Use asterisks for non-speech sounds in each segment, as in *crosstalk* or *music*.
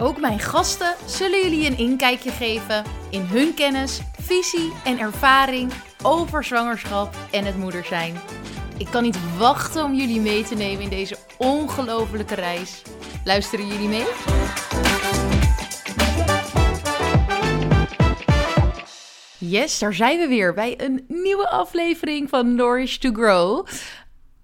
Ook mijn gasten zullen jullie een inkijkje geven in hun kennis, visie en ervaring over zwangerschap en het moeder zijn. Ik kan niet wachten om jullie mee te nemen in deze ongelofelijke reis. Luisteren jullie mee? Yes, daar zijn we weer bij een nieuwe aflevering van Nourish to Grow.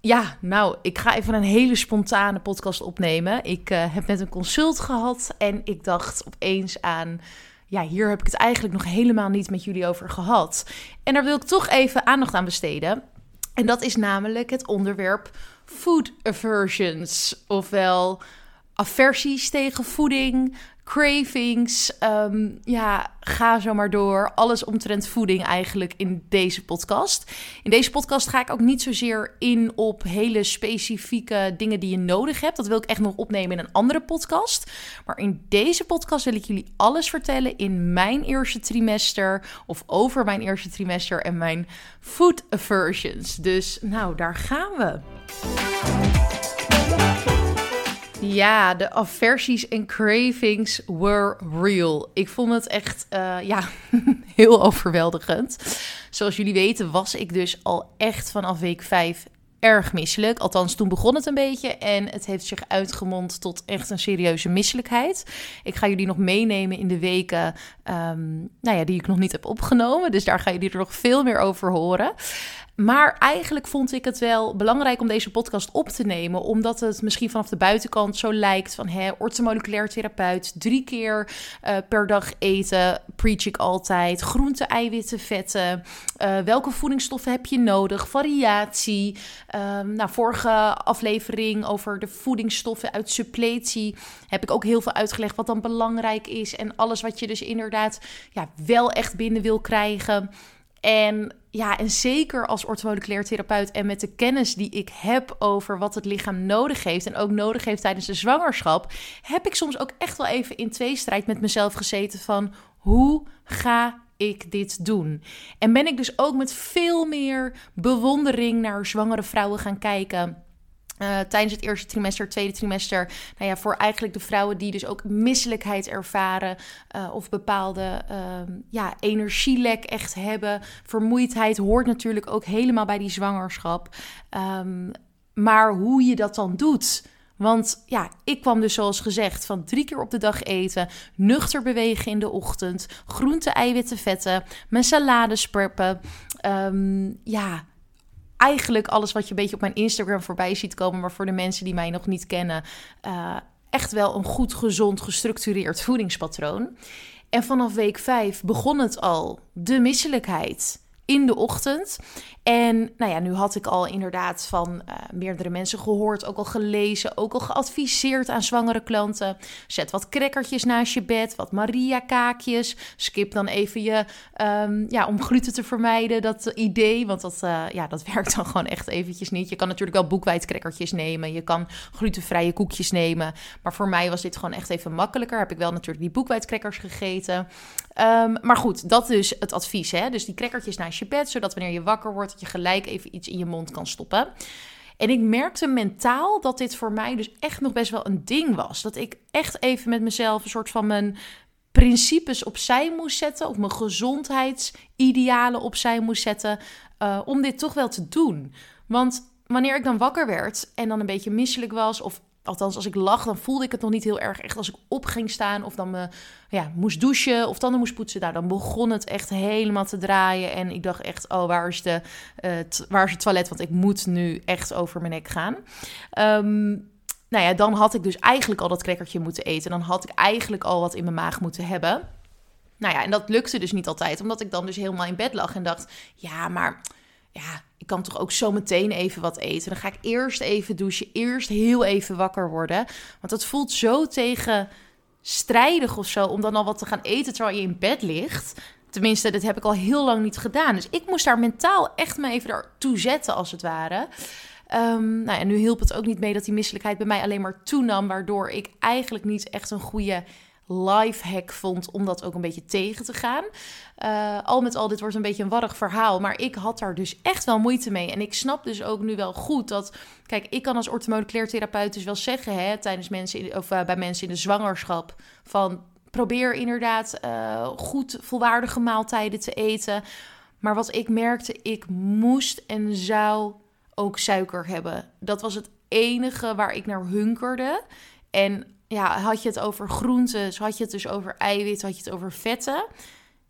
Ja, nou, ik ga even een hele spontane podcast opnemen. Ik uh, heb net een consult gehad en ik dacht opeens aan... Ja, hier heb ik het eigenlijk nog helemaal niet met jullie over gehad. En daar wil ik toch even aandacht aan besteden. En dat is namelijk het onderwerp food aversions. Ofwel aversies tegen voeding, cravings. Um, ja, ga zo maar door. Alles omtrent voeding eigenlijk in deze podcast. In deze podcast ga ik ook niet zozeer in op hele specifieke dingen die je nodig hebt. Dat wil ik echt nog opnemen in een andere podcast. Maar in deze podcast wil ik jullie alles vertellen in mijn eerste trimester. Of over mijn eerste trimester en mijn food aversions. Dus nou, daar gaan we. Ja, de aversies en cravings were real. Ik vond het echt, uh, ja, *laughs* heel overweldigend. Zoals jullie weten was ik dus al echt vanaf week 5 erg misselijk. Althans, toen begon het een beetje en het heeft zich uitgemond tot echt een serieuze misselijkheid. Ik ga jullie nog meenemen in de weken um, nou ja, die ik nog niet heb opgenomen. Dus daar gaan jullie er nog veel meer over horen. Maar eigenlijk vond ik het wel belangrijk om deze podcast op te nemen, omdat het misschien vanaf de buitenkant zo lijkt van hè, ortomoleculair therapeut, drie keer uh, per dag eten, preach ik altijd, groente, eiwitten, vetten, uh, welke voedingsstoffen heb je nodig, variatie. Uh, nou, vorige aflevering over de voedingsstoffen uit suppletie heb ik ook heel veel uitgelegd wat dan belangrijk is en alles wat je dus inderdaad ja, wel echt binnen wil krijgen. En ja, en zeker als orthomoleculair therapeut en met de kennis die ik heb over wat het lichaam nodig heeft en ook nodig heeft tijdens de zwangerschap, heb ik soms ook echt wel even in tweestrijd met mezelf gezeten van hoe ga ik dit doen? En ben ik dus ook met veel meer bewondering naar zwangere vrouwen gaan kijken uh, tijdens het eerste trimester, tweede trimester. Nou ja, voor eigenlijk de vrouwen die dus ook misselijkheid ervaren. Uh, of bepaalde uh, ja, energielek echt hebben. Vermoeidheid hoort natuurlijk ook helemaal bij die zwangerschap. Um, maar hoe je dat dan doet. Want ja, ik kwam dus zoals gezegd van drie keer op de dag eten, nuchter bewegen in de ochtend, groente, eiwitten, vetten, mijn salades preppen. Um, ja, eigenlijk alles wat je een beetje op mijn Instagram voorbij ziet komen. Maar voor de mensen die mij nog niet kennen, uh, echt wel een goed, gezond, gestructureerd voedingspatroon. En vanaf week 5 begon het al, de misselijkheid in de ochtend. En nou ja, nu had ik al inderdaad van uh, meerdere mensen gehoord, ook al gelezen, ook al geadviseerd aan zwangere klanten. Zet wat crackertjes naast je bed, wat Maria-kaakjes. Skip dan even je, um, ja, om gluten te vermijden, dat idee. Want dat, uh, ja, dat *laughs* werkt dan gewoon echt eventjes niet. Je kan natuurlijk wel boekwijdcrackertjes nemen. Je kan glutenvrije koekjes nemen. Maar voor mij was dit gewoon echt even makkelijker. Heb ik wel natuurlijk die boekwijdcrackers gegeten. Um, maar goed, dat is het advies. Hè? Dus die crackertjes naast je bed, zodat wanneer je wakker wordt dat je gelijk even iets in je mond kan stoppen. En ik merkte mentaal dat dit voor mij dus echt nog best wel een ding was. Dat ik echt even met mezelf een soort van mijn principes opzij moest zetten. Of mijn gezondheidsidealen opzij moest zetten. Uh, om dit toch wel te doen. Want wanneer ik dan wakker werd en dan een beetje misselijk was. Of althans, als ik lag, dan voelde ik het nog niet heel erg. Echt als ik op ging staan of dan me, ja, moest douchen of tanden moest poetsen. Nou, dan begon het echt helemaal te draaien. En ik dacht echt, oh, waar is, de, uh, waar is het toilet? Want ik moet nu echt over mijn nek gaan. Um, nou ja, dan had ik dus eigenlijk al dat crackertje moeten eten. Dan had ik eigenlijk al wat in mijn maag moeten hebben. Nou ja, en dat lukte dus niet altijd. Omdat ik dan dus helemaal in bed lag en dacht, ja, maar ja, ik kan toch ook zo meteen even wat eten. Dan ga ik eerst even douchen, eerst heel even wakker worden. Want dat voelt zo tegen strijdig of zo om dan al wat te gaan eten terwijl je in bed ligt. Tenminste, dat heb ik al heel lang niet gedaan. Dus ik moest daar mentaal echt me even toe zetten, als het ware. Um, nou, en nu hielp het ook niet mee dat die misselijkheid bij mij alleen maar toenam, waardoor ik eigenlijk niet echt een goede life hack vond om dat ook een beetje tegen te gaan. Uh, al met al, dit wordt een beetje een warrig verhaal, maar ik had daar dus echt wel moeite mee. En ik snap dus ook nu wel goed dat, kijk, ik kan als orthomoleculair therapeut dus wel zeggen, hè, tijdens mensen of uh, bij mensen in de zwangerschap, van probeer inderdaad uh, goed volwaardige maaltijden te eten. Maar wat ik merkte, ik moest en zou ook suiker hebben. Dat was het enige waar ik naar hunkerde. En ja, had je het over groenten, had je het dus over eiwit, had je het over vetten.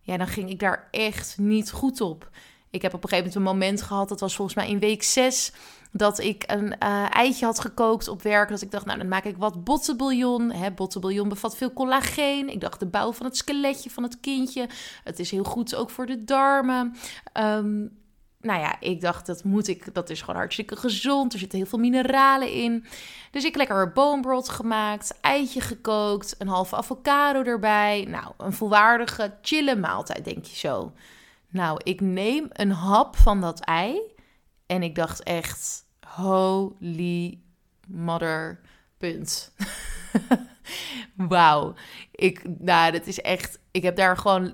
Ja, dan ging ik daar echt niet goed op. Ik heb op een gegeven moment een moment gehad, dat was volgens mij in week 6, dat ik een uh, eitje had gekookt op werk. Dat ik dacht, nou dan maak ik wat bottenbouillon. Hè, bottenbouillon bevat veel collageen. Ik dacht, de bouw van het skeletje van het kindje. Het is heel goed ook voor de darmen. Um, nou ja, ik dacht, dat moet ik, dat is gewoon hartstikke gezond. Er zitten heel veel mineralen in. Dus ik lekker boombrot gemaakt, eitje gekookt, een halve avocado erbij. Nou, een volwaardige, chille maaltijd, denk je zo. Nou, ik neem een hap van dat ei en ik dacht echt, holy mother, punt. *laughs* *laughs* Wauw. Ik, nou, dat is echt. Ik heb daar gewoon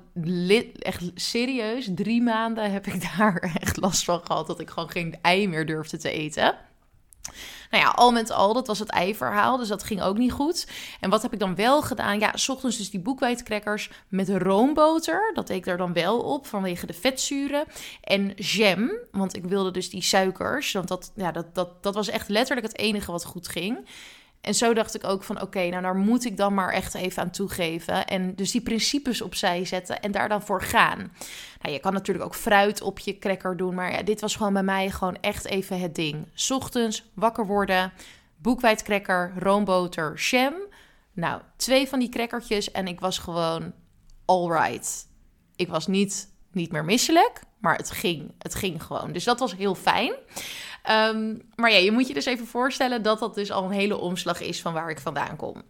echt serieus drie maanden heb ik *laughs* daar echt last van gehad dat ik gewoon geen ei meer durfde te eten. Nou ja, al met al, dat was het ei-verhaal, dus dat ging ook niet goed. En wat heb ik dan wel gedaan? Ja, s ochtends dus die boekwijdcrackers met roomboter. Dat deed ik er dan wel op, vanwege de vetzuren. En jam, want ik wilde dus die suikers. Want dat, ja, dat, dat, dat was echt letterlijk het enige wat goed ging. En zo dacht ik ook van oké, nou daar moet ik dan maar echt even aan toegeven. En dus die principes opzij zetten en daar dan voor gaan. Nou, je kan natuurlijk ook fruit op je cracker doen, maar ja, dit was gewoon bij mij gewoon echt even het ding. Ochtends wakker worden, boekwijdcracker, roomboter, jam. Nou, twee van die crackertjes en ik was gewoon alright. Ik was niet, niet meer misselijk, maar het ging. Het ging gewoon. Dus dat was heel fijn. Ehm, maar ja, je moet je dus even voorstellen dat dat dus al een hele omslag is van waar ik vandaan kom.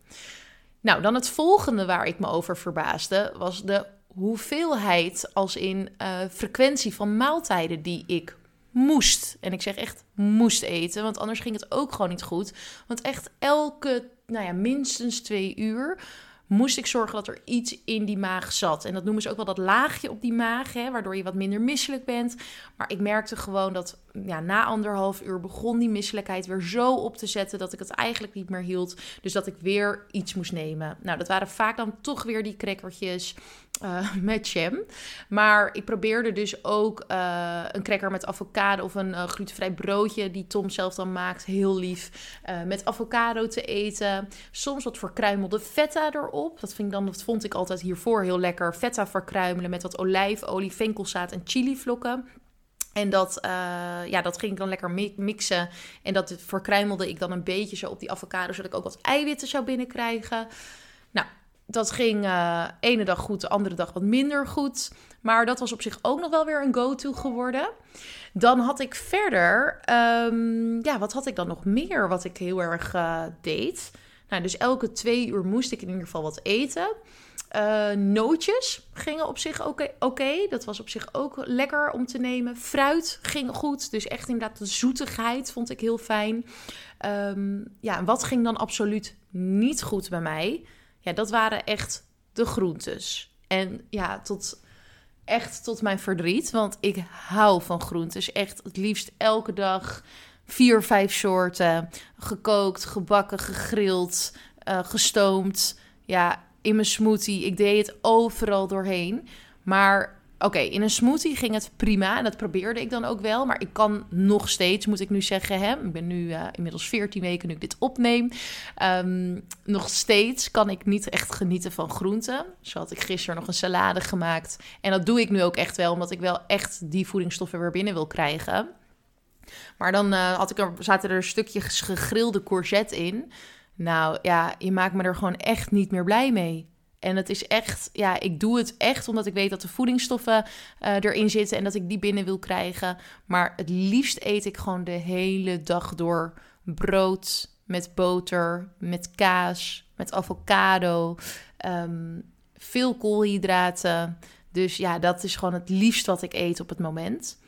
Nou, dan het volgende waar ik me over verbaasde was de hoeveelheid als in uh, frequentie van maaltijden die ik moest. En ik zeg echt moest eten, want anders ging het ook gewoon niet goed. Want echt elke, nou ja, minstens twee uur moest ik zorgen dat er iets in die maag zat. En dat noemen ze ook wel dat laagje op die maag, hè, waardoor je wat minder misselijk bent. Maar ik merkte gewoon dat ja, na anderhalf uur begon die misselijkheid weer zo op te zetten dat ik het eigenlijk niet meer hield. Dus dat ik weer iets moest nemen. Nou, dat waren vaak dan toch weer die crackertjes uh, met jam. Maar ik probeerde dus ook uh, een cracker met avocado of een uh, glutenvrij broodje die Tom zelf dan maakt, heel lief, met avocado te eten. Soms wat verkruimelde feta erop. Dat, vind ik dan, dat vond ik altijd hiervoor heel lekker. Feta verkruimelen met wat olijfolie, venkelzaad en chilivlokken. En dat, ja, dat ging ik dan lekker mixen. En dat verkruimelde ik dan een beetje zo op die avocado, zodat ik ook wat eiwitten zou binnenkrijgen. Nou, dat ging uh, ene dag goed, de andere dag wat minder goed. Maar dat was op zich ook nog wel weer een go-to geworden. Dan had ik verder, um, ja, wat had ik dan nog meer wat ik heel erg uh, deed? Nou, dus elke twee uur moest ik in ieder geval wat eten. Uh, nootjes gingen op zich oké. Dat was op zich ook lekker om te nemen. Fruit ging goed. Dus echt inderdaad de zoetigheid vond ik heel fijn. Um, ja, wat ging dan absoluut niet goed bij mij? Ja, dat waren echt de groentes. En ja, tot, echt tot mijn verdriet. Want ik hou van groentes. Echt het liefst elke dag vier, vijf soorten. Gekookt, gebakken, gegrild, uh, gestoomd. Ja, in mijn smoothie. Ik deed het overal doorheen. Maar Oké, in een smoothie ging het prima en dat probeerde ik dan ook wel. Maar ik kan nog steeds, moet ik nu zeggen, hè, ik ben nu uh, inmiddels 14 weken nu ik dit opneem. Um, nog steeds kan ik niet echt genieten van groenten. Zo had ik gisteren nog een salade gemaakt. En dat doe ik nu ook echt wel, omdat ik wel echt die voedingsstoffen weer binnen wil krijgen. Maar dan uh, had ik er, zaten er stukjes gegrilde courgette in. Nou ja, je maakt me er gewoon echt niet meer blij mee. En het is echt, ja, ik doe het echt omdat ik weet dat de voedingsstoffen uh, erin zitten en dat ik die binnen wil krijgen. Maar het liefst eet ik gewoon de hele dag door brood met boter, met kaas, met avocado, ehm, veel koolhydraten. Dus ja, dat is gewoon het liefst wat ik eet op het moment.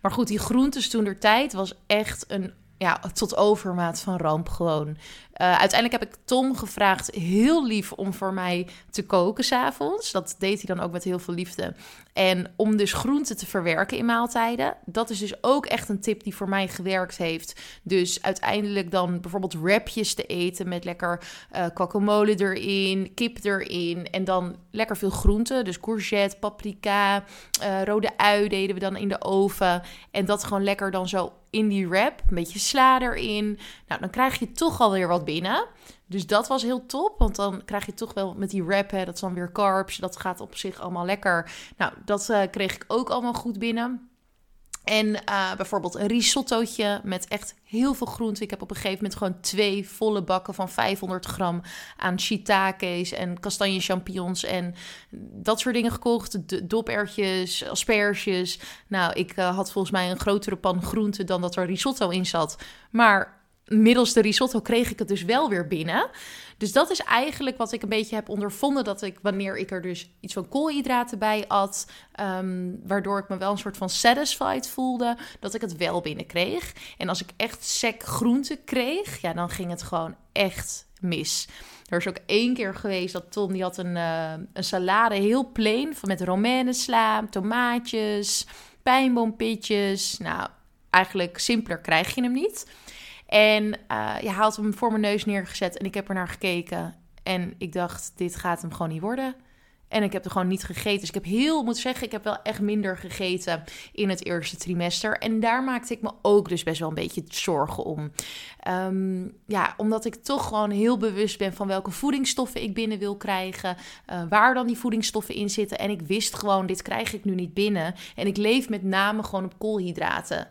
Maar goed, die groentes toen der tijd was echt een ja, tot overmaat van ramp gewoon. Uh, uiteindelijk heb ik Tom gevraagd, heel lief, om voor mij te koken s'avonds. Dat deed hij dan ook met heel veel liefde. En om dus groenten te verwerken in maaltijden. Dat is dus ook echt een tip die voor mij gewerkt heeft. Dus uiteindelijk dan bijvoorbeeld wrapjes te eten met lekker uh, erin, kip erin. En dan lekker veel groenten. Dus courgette, paprika, uh, rode ui deden we dan in de oven. En dat gewoon lekker dan zo in die wrap. Een beetje sla erin. Nou, dan krijg je toch alweer wat binnen. Dus dat was heel top, want dan krijg je toch wel met die wrap, hè, dat is dan weer carbs. Dat gaat op zich allemaal lekker. Nou, dat uh, kreeg ik ook allemaal goed binnen. En uh, bijvoorbeeld een risottootje met echt heel veel groenten. Ik heb op een gegeven moment gewoon twee volle bakken van 500 gram aan shiitakes en kastanje champignons en dat soort dingen gekocht. Dopertjes, asperges. Nou, ik uh, had volgens mij een grotere pan groenten dan dat er risotto in zat. Maar middels de risotto kreeg ik het dus wel weer binnen. Dus dat is eigenlijk wat ik een beetje heb ondervonden. Dat ik wanneer ik er dus iets van koolhydraten bij at, ehm, waardoor ik me wel een soort van satisfied voelde, dat ik het wel binnenkreeg. En als ik echt sec groente kreeg, ja, dan ging het gewoon echt mis. Er is ook één keer geweest dat Tom die had een, uh, een salade heel plain van met romanesla, tomaatjes, pijnboompitjes. Nou, eigenlijk simpeler krijg je hem niet. En uh, je haalt hem voor mijn neus neergezet en ik heb er naar gekeken. En ik dacht, dit gaat hem gewoon niet worden. En ik heb er gewoon niet gegeten. Dus ik heb heel, moet zeggen, ik heb wel echt minder gegeten in het eerste trimester. En daar maakte ik me ook dus best wel een beetje zorgen om. Um, ja, omdat ik toch gewoon heel bewust ben van welke voedingsstoffen ik binnen wil krijgen. Uh, waar dan die voedingsstoffen in zitten. En ik wist gewoon, dit krijg ik nu niet binnen. En ik leef met name gewoon op koolhydraten.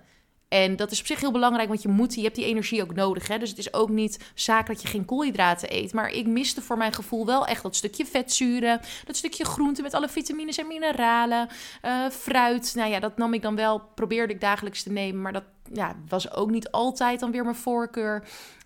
En dat is op zich heel belangrijk, want je, moet, je hebt die energie ook nodig. Hè? Dus het is ook niet zaak dat je geen koolhydraten eet. Maar ik miste voor mijn gevoel wel echt dat stukje vetzuren. Dat stukje groente met alle vitamines en mineralen. Uh, fruit. Nou ja, dat nam ik dan wel, probeerde ik dagelijks te nemen. Maar dat ja, was ook niet altijd dan weer mijn voorkeur.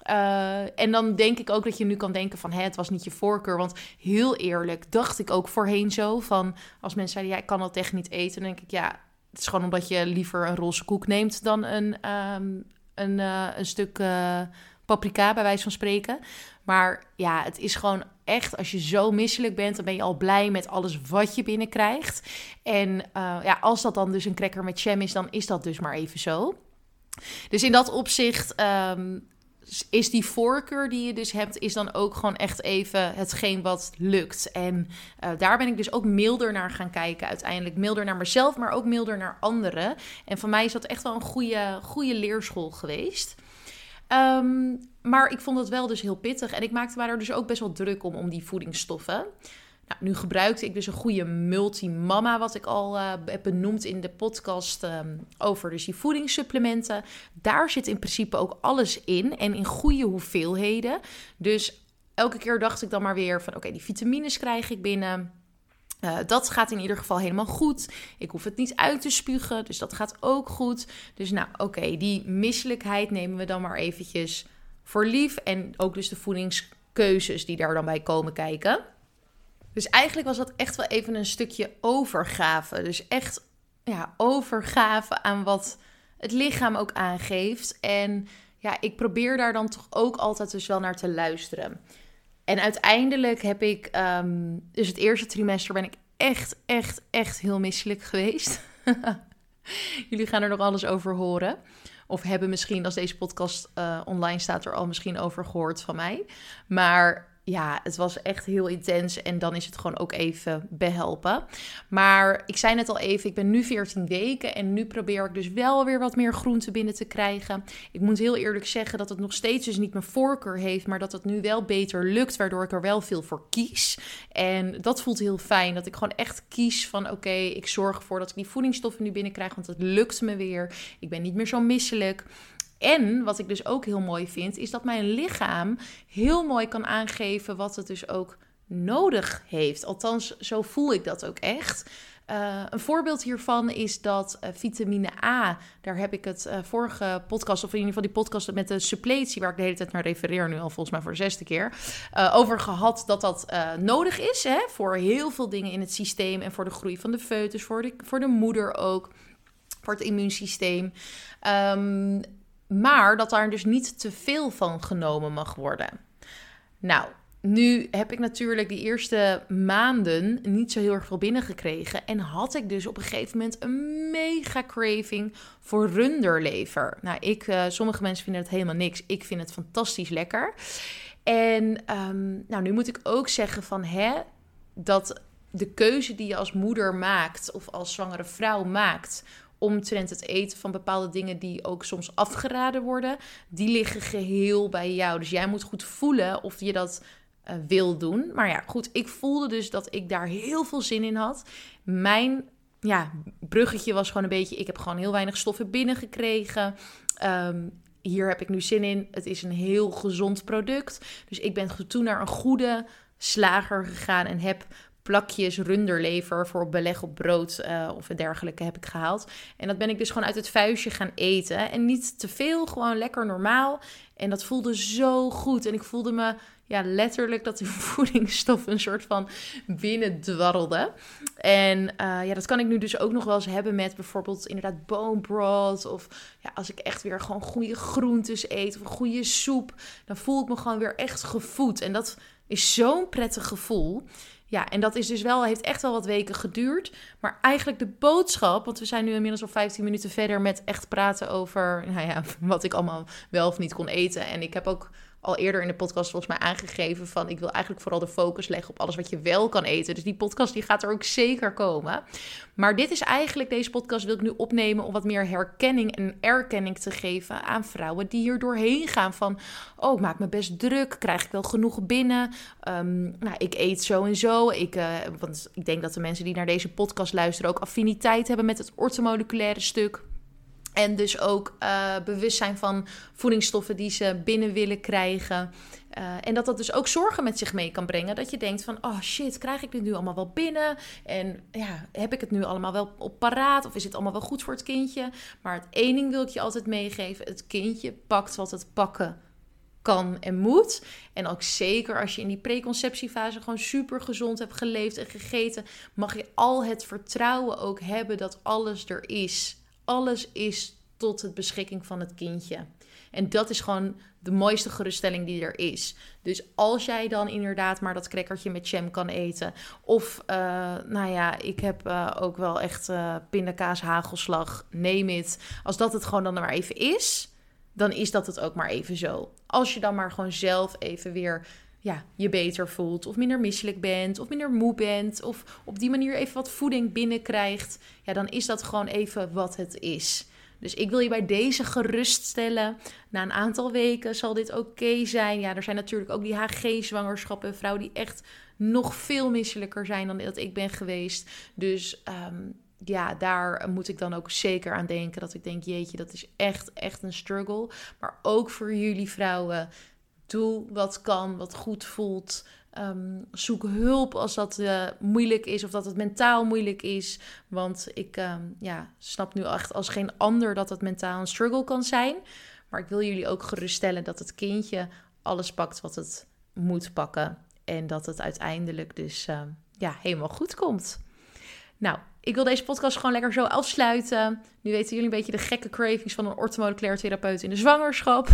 Uh, en dan denk ik ook dat je nu kan denken van... Hé, het was niet je voorkeur. Want heel eerlijk dacht ik ook voorheen zo van... Als mensen zeiden, ja, ik kan dat echt niet eten. Dan denk ik, ja, het is gewoon omdat je liever een roze koek neemt dan een, um, een, uh, een stuk uh, paprika, bij wijze van spreken. Maar ja, het is gewoon echt, als je zo misselijk bent, dan ben je al blij met alles wat je binnenkrijgt. En uh, ja, als dat dan dus een cracker met jam is, dan is dat dus maar even zo. Dus in dat opzicht um, is die voorkeur die je dus hebt, is dan ook gewoon echt even hetgeen wat lukt. En uh, daar ben ik dus ook milder naar gaan kijken. Uiteindelijk milder naar mezelf, maar ook milder naar anderen. En voor mij is dat echt wel een goede, goede leerschool geweest. Um, maar ik vond het wel dus heel pittig. En ik maakte me er dus ook best wel druk om, om die voedingsstoffen. Nou, nu gebruikte ik dus een goede multimama, wat ik al uh, heb benoemd in de podcast um, over dus die voedingssupplementen. Daar zit in principe ook alles in en in goede hoeveelheden. Dus elke keer dacht ik dan maar weer van oké, die vitamines krijg ik binnen. Uh, dat gaat in ieder geval helemaal goed. Ik hoef het niet uit te spugen, dus dat gaat ook goed. Dus nou, oké, die misselijkheid nemen we dan maar eventjes voor lief. En ook dus de voedingskeuzes die daar dan bij komen kijken. Dus eigenlijk was dat echt wel even een stukje overgave. Dus echt ja, overgave aan wat het lichaam ook aangeeft. En ja, ik probeer daar dan toch ook altijd dus wel naar te luisteren. En uiteindelijk heb ik, um, dus het eerste trimester ben ik echt, echt, echt heel misselijk geweest. *laughs* Jullie gaan er nog alles over horen. Of hebben misschien, als deze podcast uh, online staat, er al misschien over gehoord van mij. Maar ja, het was echt heel intens. En dan is het gewoon ook even behelpen. Maar ik zei net al even, ik ben nu 14 weken. En nu probeer ik dus wel weer wat meer groente binnen te krijgen. Ik moet heel eerlijk zeggen dat het nog steeds dus niet mijn voorkeur heeft. Maar dat het nu wel beter lukt. Waardoor ik er wel veel voor kies. En dat voelt heel fijn. Dat ik gewoon echt kies van oké, ik zorg ervoor dat ik die voedingsstoffen nu binnenkrijg. Want het lukt me weer. Ik ben niet meer zo misselijk. En wat ik dus ook heel mooi vind, is dat mijn lichaam heel mooi kan aangeven wat het dus ook nodig heeft. Althans, zo voel ik dat ook echt. Uh, een voorbeeld hiervan is dat uh, vitamine A, daar heb ik het uh, vorige podcast, of in ieder geval die podcast met de suppletie, waar ik de hele tijd naar refereer, nu al volgens mij voor de zesde keer, over gehad dat dat nodig is hè, voor heel veel dingen in het systeem en voor de groei van de foetus, voor de, voor de moeder ook, voor het immuunsysteem. Um, maar dat daar dus niet te veel van genomen mag worden. Nou, nu heb ik natuurlijk die eerste maanden niet zo heel erg veel binnengekregen. En had ik dus op een gegeven moment een mega craving voor runderlever. Nou, ik, uh, sommige mensen vinden het helemaal niks. Ik vind het fantastisch lekker. En um, nou, nu moet ik ook zeggen van hè, dat de keuze die je als moeder maakt of als zwangere vrouw maakt omtrent het eten van bepaalde dingen die ook soms afgeraden worden, die liggen geheel bij jou. Dus jij moet goed voelen of je dat uh, wil doen. Maar ja, goed, ik voelde dus dat ik daar heel veel zin in had. Mijn ja, bruggetje was gewoon een beetje, ik heb gewoon heel weinig stoffen binnengekregen. Um, hier heb ik nu zin in. Het is een heel gezond product. Dus ik ben toen naar een goede slager gegaan en heb plakjes runderlever voor beleg op brood uh, of dergelijke heb ik gehaald. En dat ben ik dus gewoon uit het vuistje gaan eten. En niet te veel, gewoon lekker normaal. En dat voelde zo goed. En ik voelde me ja, letterlijk dat die *laughs* voedingsstof een soort van binnen dwarrelde. En uh, ja, dat kan ik nu dus ook nog wel eens hebben met bijvoorbeeld inderdaad bone broth. Of ja, als ik echt weer gewoon goede groentes eet of een goede soep. Dan voel ik me gewoon weer echt gevoed. En dat is zo'n prettig gevoel. Ja, en dat is dus wel, heeft echt wel wat weken geduurd. Maar eigenlijk de boodschap, want we zijn nu inmiddels al 15 minuten verder met echt praten over nou ja, *laughs* wat ik allemaal wel of niet kon eten. En ik heb ook al eerder in de podcast volgens mij aangegeven van ik wil eigenlijk vooral de focus leggen op alles wat je wel kan eten. Dus die podcast die gaat er ook zeker komen. Maar dit is eigenlijk, deze podcast wil ik nu opnemen om wat meer herkenning en erkenning te geven aan vrouwen die hier doorheen gaan van oh ik maak me best druk, krijg ik wel genoeg binnen, um, nou ik eet zo en zo. Ik, uh, want ik denk dat de mensen die naar deze podcast luisteren ook affiniteit hebben met het ortomoleculaire stuk. En dus ook uh, bewustzijn van voedingsstoffen die ze binnen willen krijgen. Uh, en dat dat dus ook zorgen met zich mee kan brengen. Dat je denkt van, oh shit, krijg ik dit nu allemaal wel binnen? En ja, heb ik het nu allemaal wel op paraat? Of is het allemaal wel goed voor het kindje? Maar het één ding wil ik je altijd meegeven. Het kindje pakt wat het pakken kan en moet. En ook zeker als je in die preconceptiefase gewoon super gezond hebt geleefd en gegeten, mag je al het vertrouwen ook hebben dat alles er is alles is tot het beschikking van het kindje. En dat is gewoon de mooiste geruststelling die er is. Dus als jij dan inderdaad maar dat crackertje met jam kan eten. Of, uh, nou ja, ik heb uh, ook wel echt uh, pindakaas, hagelslag, neem het. Als dat het gewoon dan maar even is, dan is dat het ook maar even zo. Als je dan maar gewoon zelf even weer ja, je beter voelt, of minder misselijk bent, of minder moe bent, of op die manier even wat voeding binnenkrijgt, ja, dan is dat gewoon even wat het is. Dus ik wil je bij deze geruststellen. Na een aantal weken zal dit oké zijn. Ja, er zijn natuurlijk ook die HG-zwangerschappen en vrouwen die echt nog veel misselijker zijn dan dat ik ben geweest. Dus um, ja, daar moet ik dan ook zeker aan denken. Dat ik denk, jeetje, dat is echt, echt een struggle. Maar ook voor jullie vrouwen Doe wat kan, wat goed voelt. Ehm, zoek hulp als dat uh, moeilijk is of dat het mentaal moeilijk is. Want ik um, ja, snap nu echt als geen ander dat het mentaal een struggle kan zijn. Maar ik wil jullie ook geruststellen dat het kindje alles pakt wat het moet pakken. En dat het uiteindelijk dus uh, ja, helemaal goed komt. Nou, ik wil deze podcast gewoon lekker zo afsluiten. Nu weten jullie een beetje de gekke cravings van een orthomoleculair therapeut in de zwangerschap.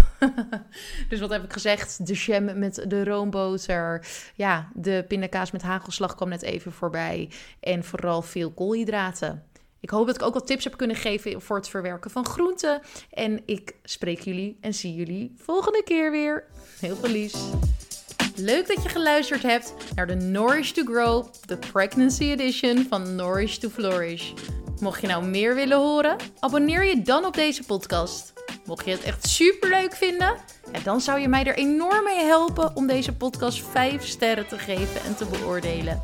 *laughs* dus wat heb ik gezegd? De jam met de roomboter. Ja, de pindakaas met hagelslag kwam net even voorbij. En vooral veel koolhydraten. Ik hoop dat ik ook wat tips heb kunnen geven voor het verwerken van groenten. En ik spreek jullie en zie jullie volgende keer weer. Heel veel liefs. Leuk dat je geluisterd hebt naar de Nourish to Grow, de Pregnancy Edition van Nourish to Flourish. Mocht je nou meer willen horen, abonneer je dan op deze podcast. Mocht je het echt super leuk vinden, dan zou je mij er enorm mee helpen om deze podcast 5 sterren te geven en te beoordelen.